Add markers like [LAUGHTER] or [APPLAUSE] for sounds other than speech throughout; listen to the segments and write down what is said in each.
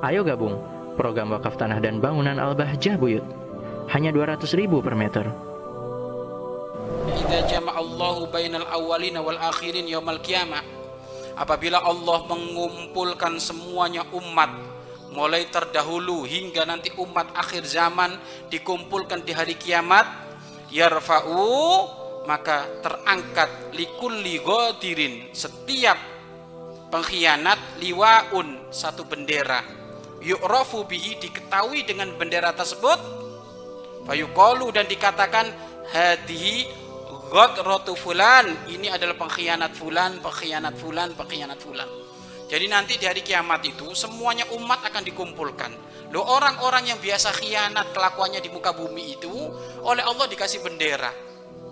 Ayo gabung program wakaf tanah dan bangunan Al-Bahjah Buyut. Hanya 200 ribu per meter. Idza jama'allahu bainal awwalina wal akhirin yaumal qiyamah. Apabila Allah mengumpulkan semuanya umat mulai terdahulu hingga nanti umat akhir zaman dikumpulkan di hari kiamat yarfa'u maka terangkat likulli ghadirin setiap pengkhianat liwaun satu bendera yu'rafu bihi diketahui dengan bendera tersebut fayuqalu dan dikatakan hadihi ghadratu fulan ini adalah pengkhianat fulan pengkhianat fulan pengkhianat fulan jadi nanti di hari kiamat itu semuanya umat akan dikumpulkan. Loh orang-orang yang biasa khianat kelakuannya di muka bumi itu oleh Allah dikasih bendera.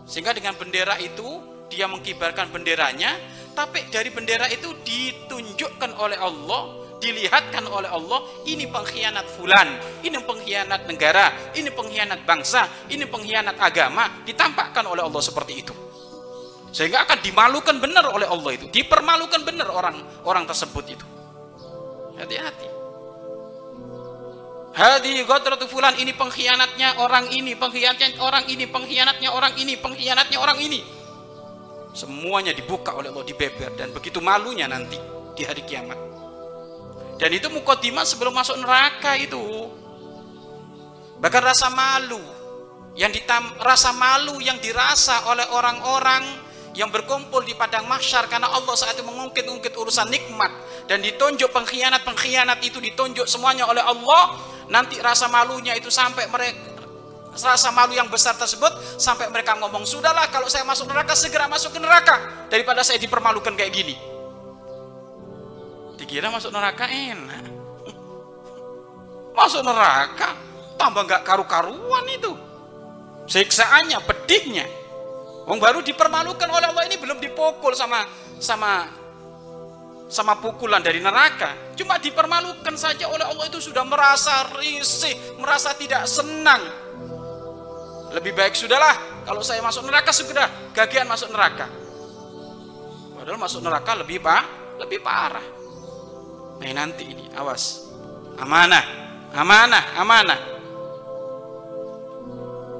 Sehingga dengan bendera itu dia mengkibarkan benderanya, tapi dari bendera itu ditunjukkan oleh Allah, dilihatkan oleh Allah, ini pengkhianat fulan, ini pengkhianat negara, ini pengkhianat bangsa, ini pengkhianat agama, ditampakkan oleh Allah seperti itu sehingga akan dimalukan benar oleh Allah itu dipermalukan benar orang orang tersebut itu hati-hati Hadi ghadratu fulan ini pengkhianatnya orang ini, pengkhianatnya orang ini, pengkhianatnya orang ini, pengkhianatnya orang ini. Semuanya dibuka oleh Allah dibeber dan begitu malunya nanti di hari kiamat. Dan itu mukodimah sebelum masuk neraka itu. Bahkan rasa malu yang ditam, rasa malu yang dirasa oleh orang-orang yang berkumpul di padang mahsyar karena Allah saat itu mengungkit-ungkit urusan nikmat. Dan ditunjuk pengkhianat-pengkhianat itu ditunjuk semuanya oleh Allah. Nanti rasa malunya itu sampai mereka rasa malu yang besar tersebut sampai mereka ngomong sudahlah kalau saya masuk neraka segera masuk ke neraka. Daripada saya dipermalukan kayak gini dikira masuk neraka enak [LAUGHS] masuk neraka tambah nggak karu-karuan itu siksaannya pedihnya Wong baru dipermalukan oleh Allah ini belum dipukul sama sama sama pukulan dari neraka. Cuma dipermalukan saja oleh Allah itu sudah merasa risih, merasa tidak senang. Lebih baik sudahlah kalau saya masuk neraka segera gagian masuk neraka. Padahal masuk neraka lebih pak, lebih parah. Nanti ini. Awas, amanah, amanah, amanah.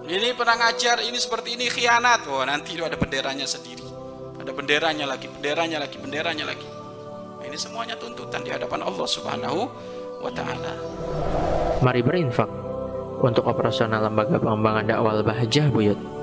Ini pernah ngajar ini seperti ini khianat. Oh nanti itu ada benderanya sendiri. Ada benderanya lagi benderanya lagi benderanya lagi. Nah, ini semuanya tuntutan di hadapan Allah subhanahu wa ta'ala. Mari berinfak untuk operasional lembaga pengembangan dakwah Bahjah Buyut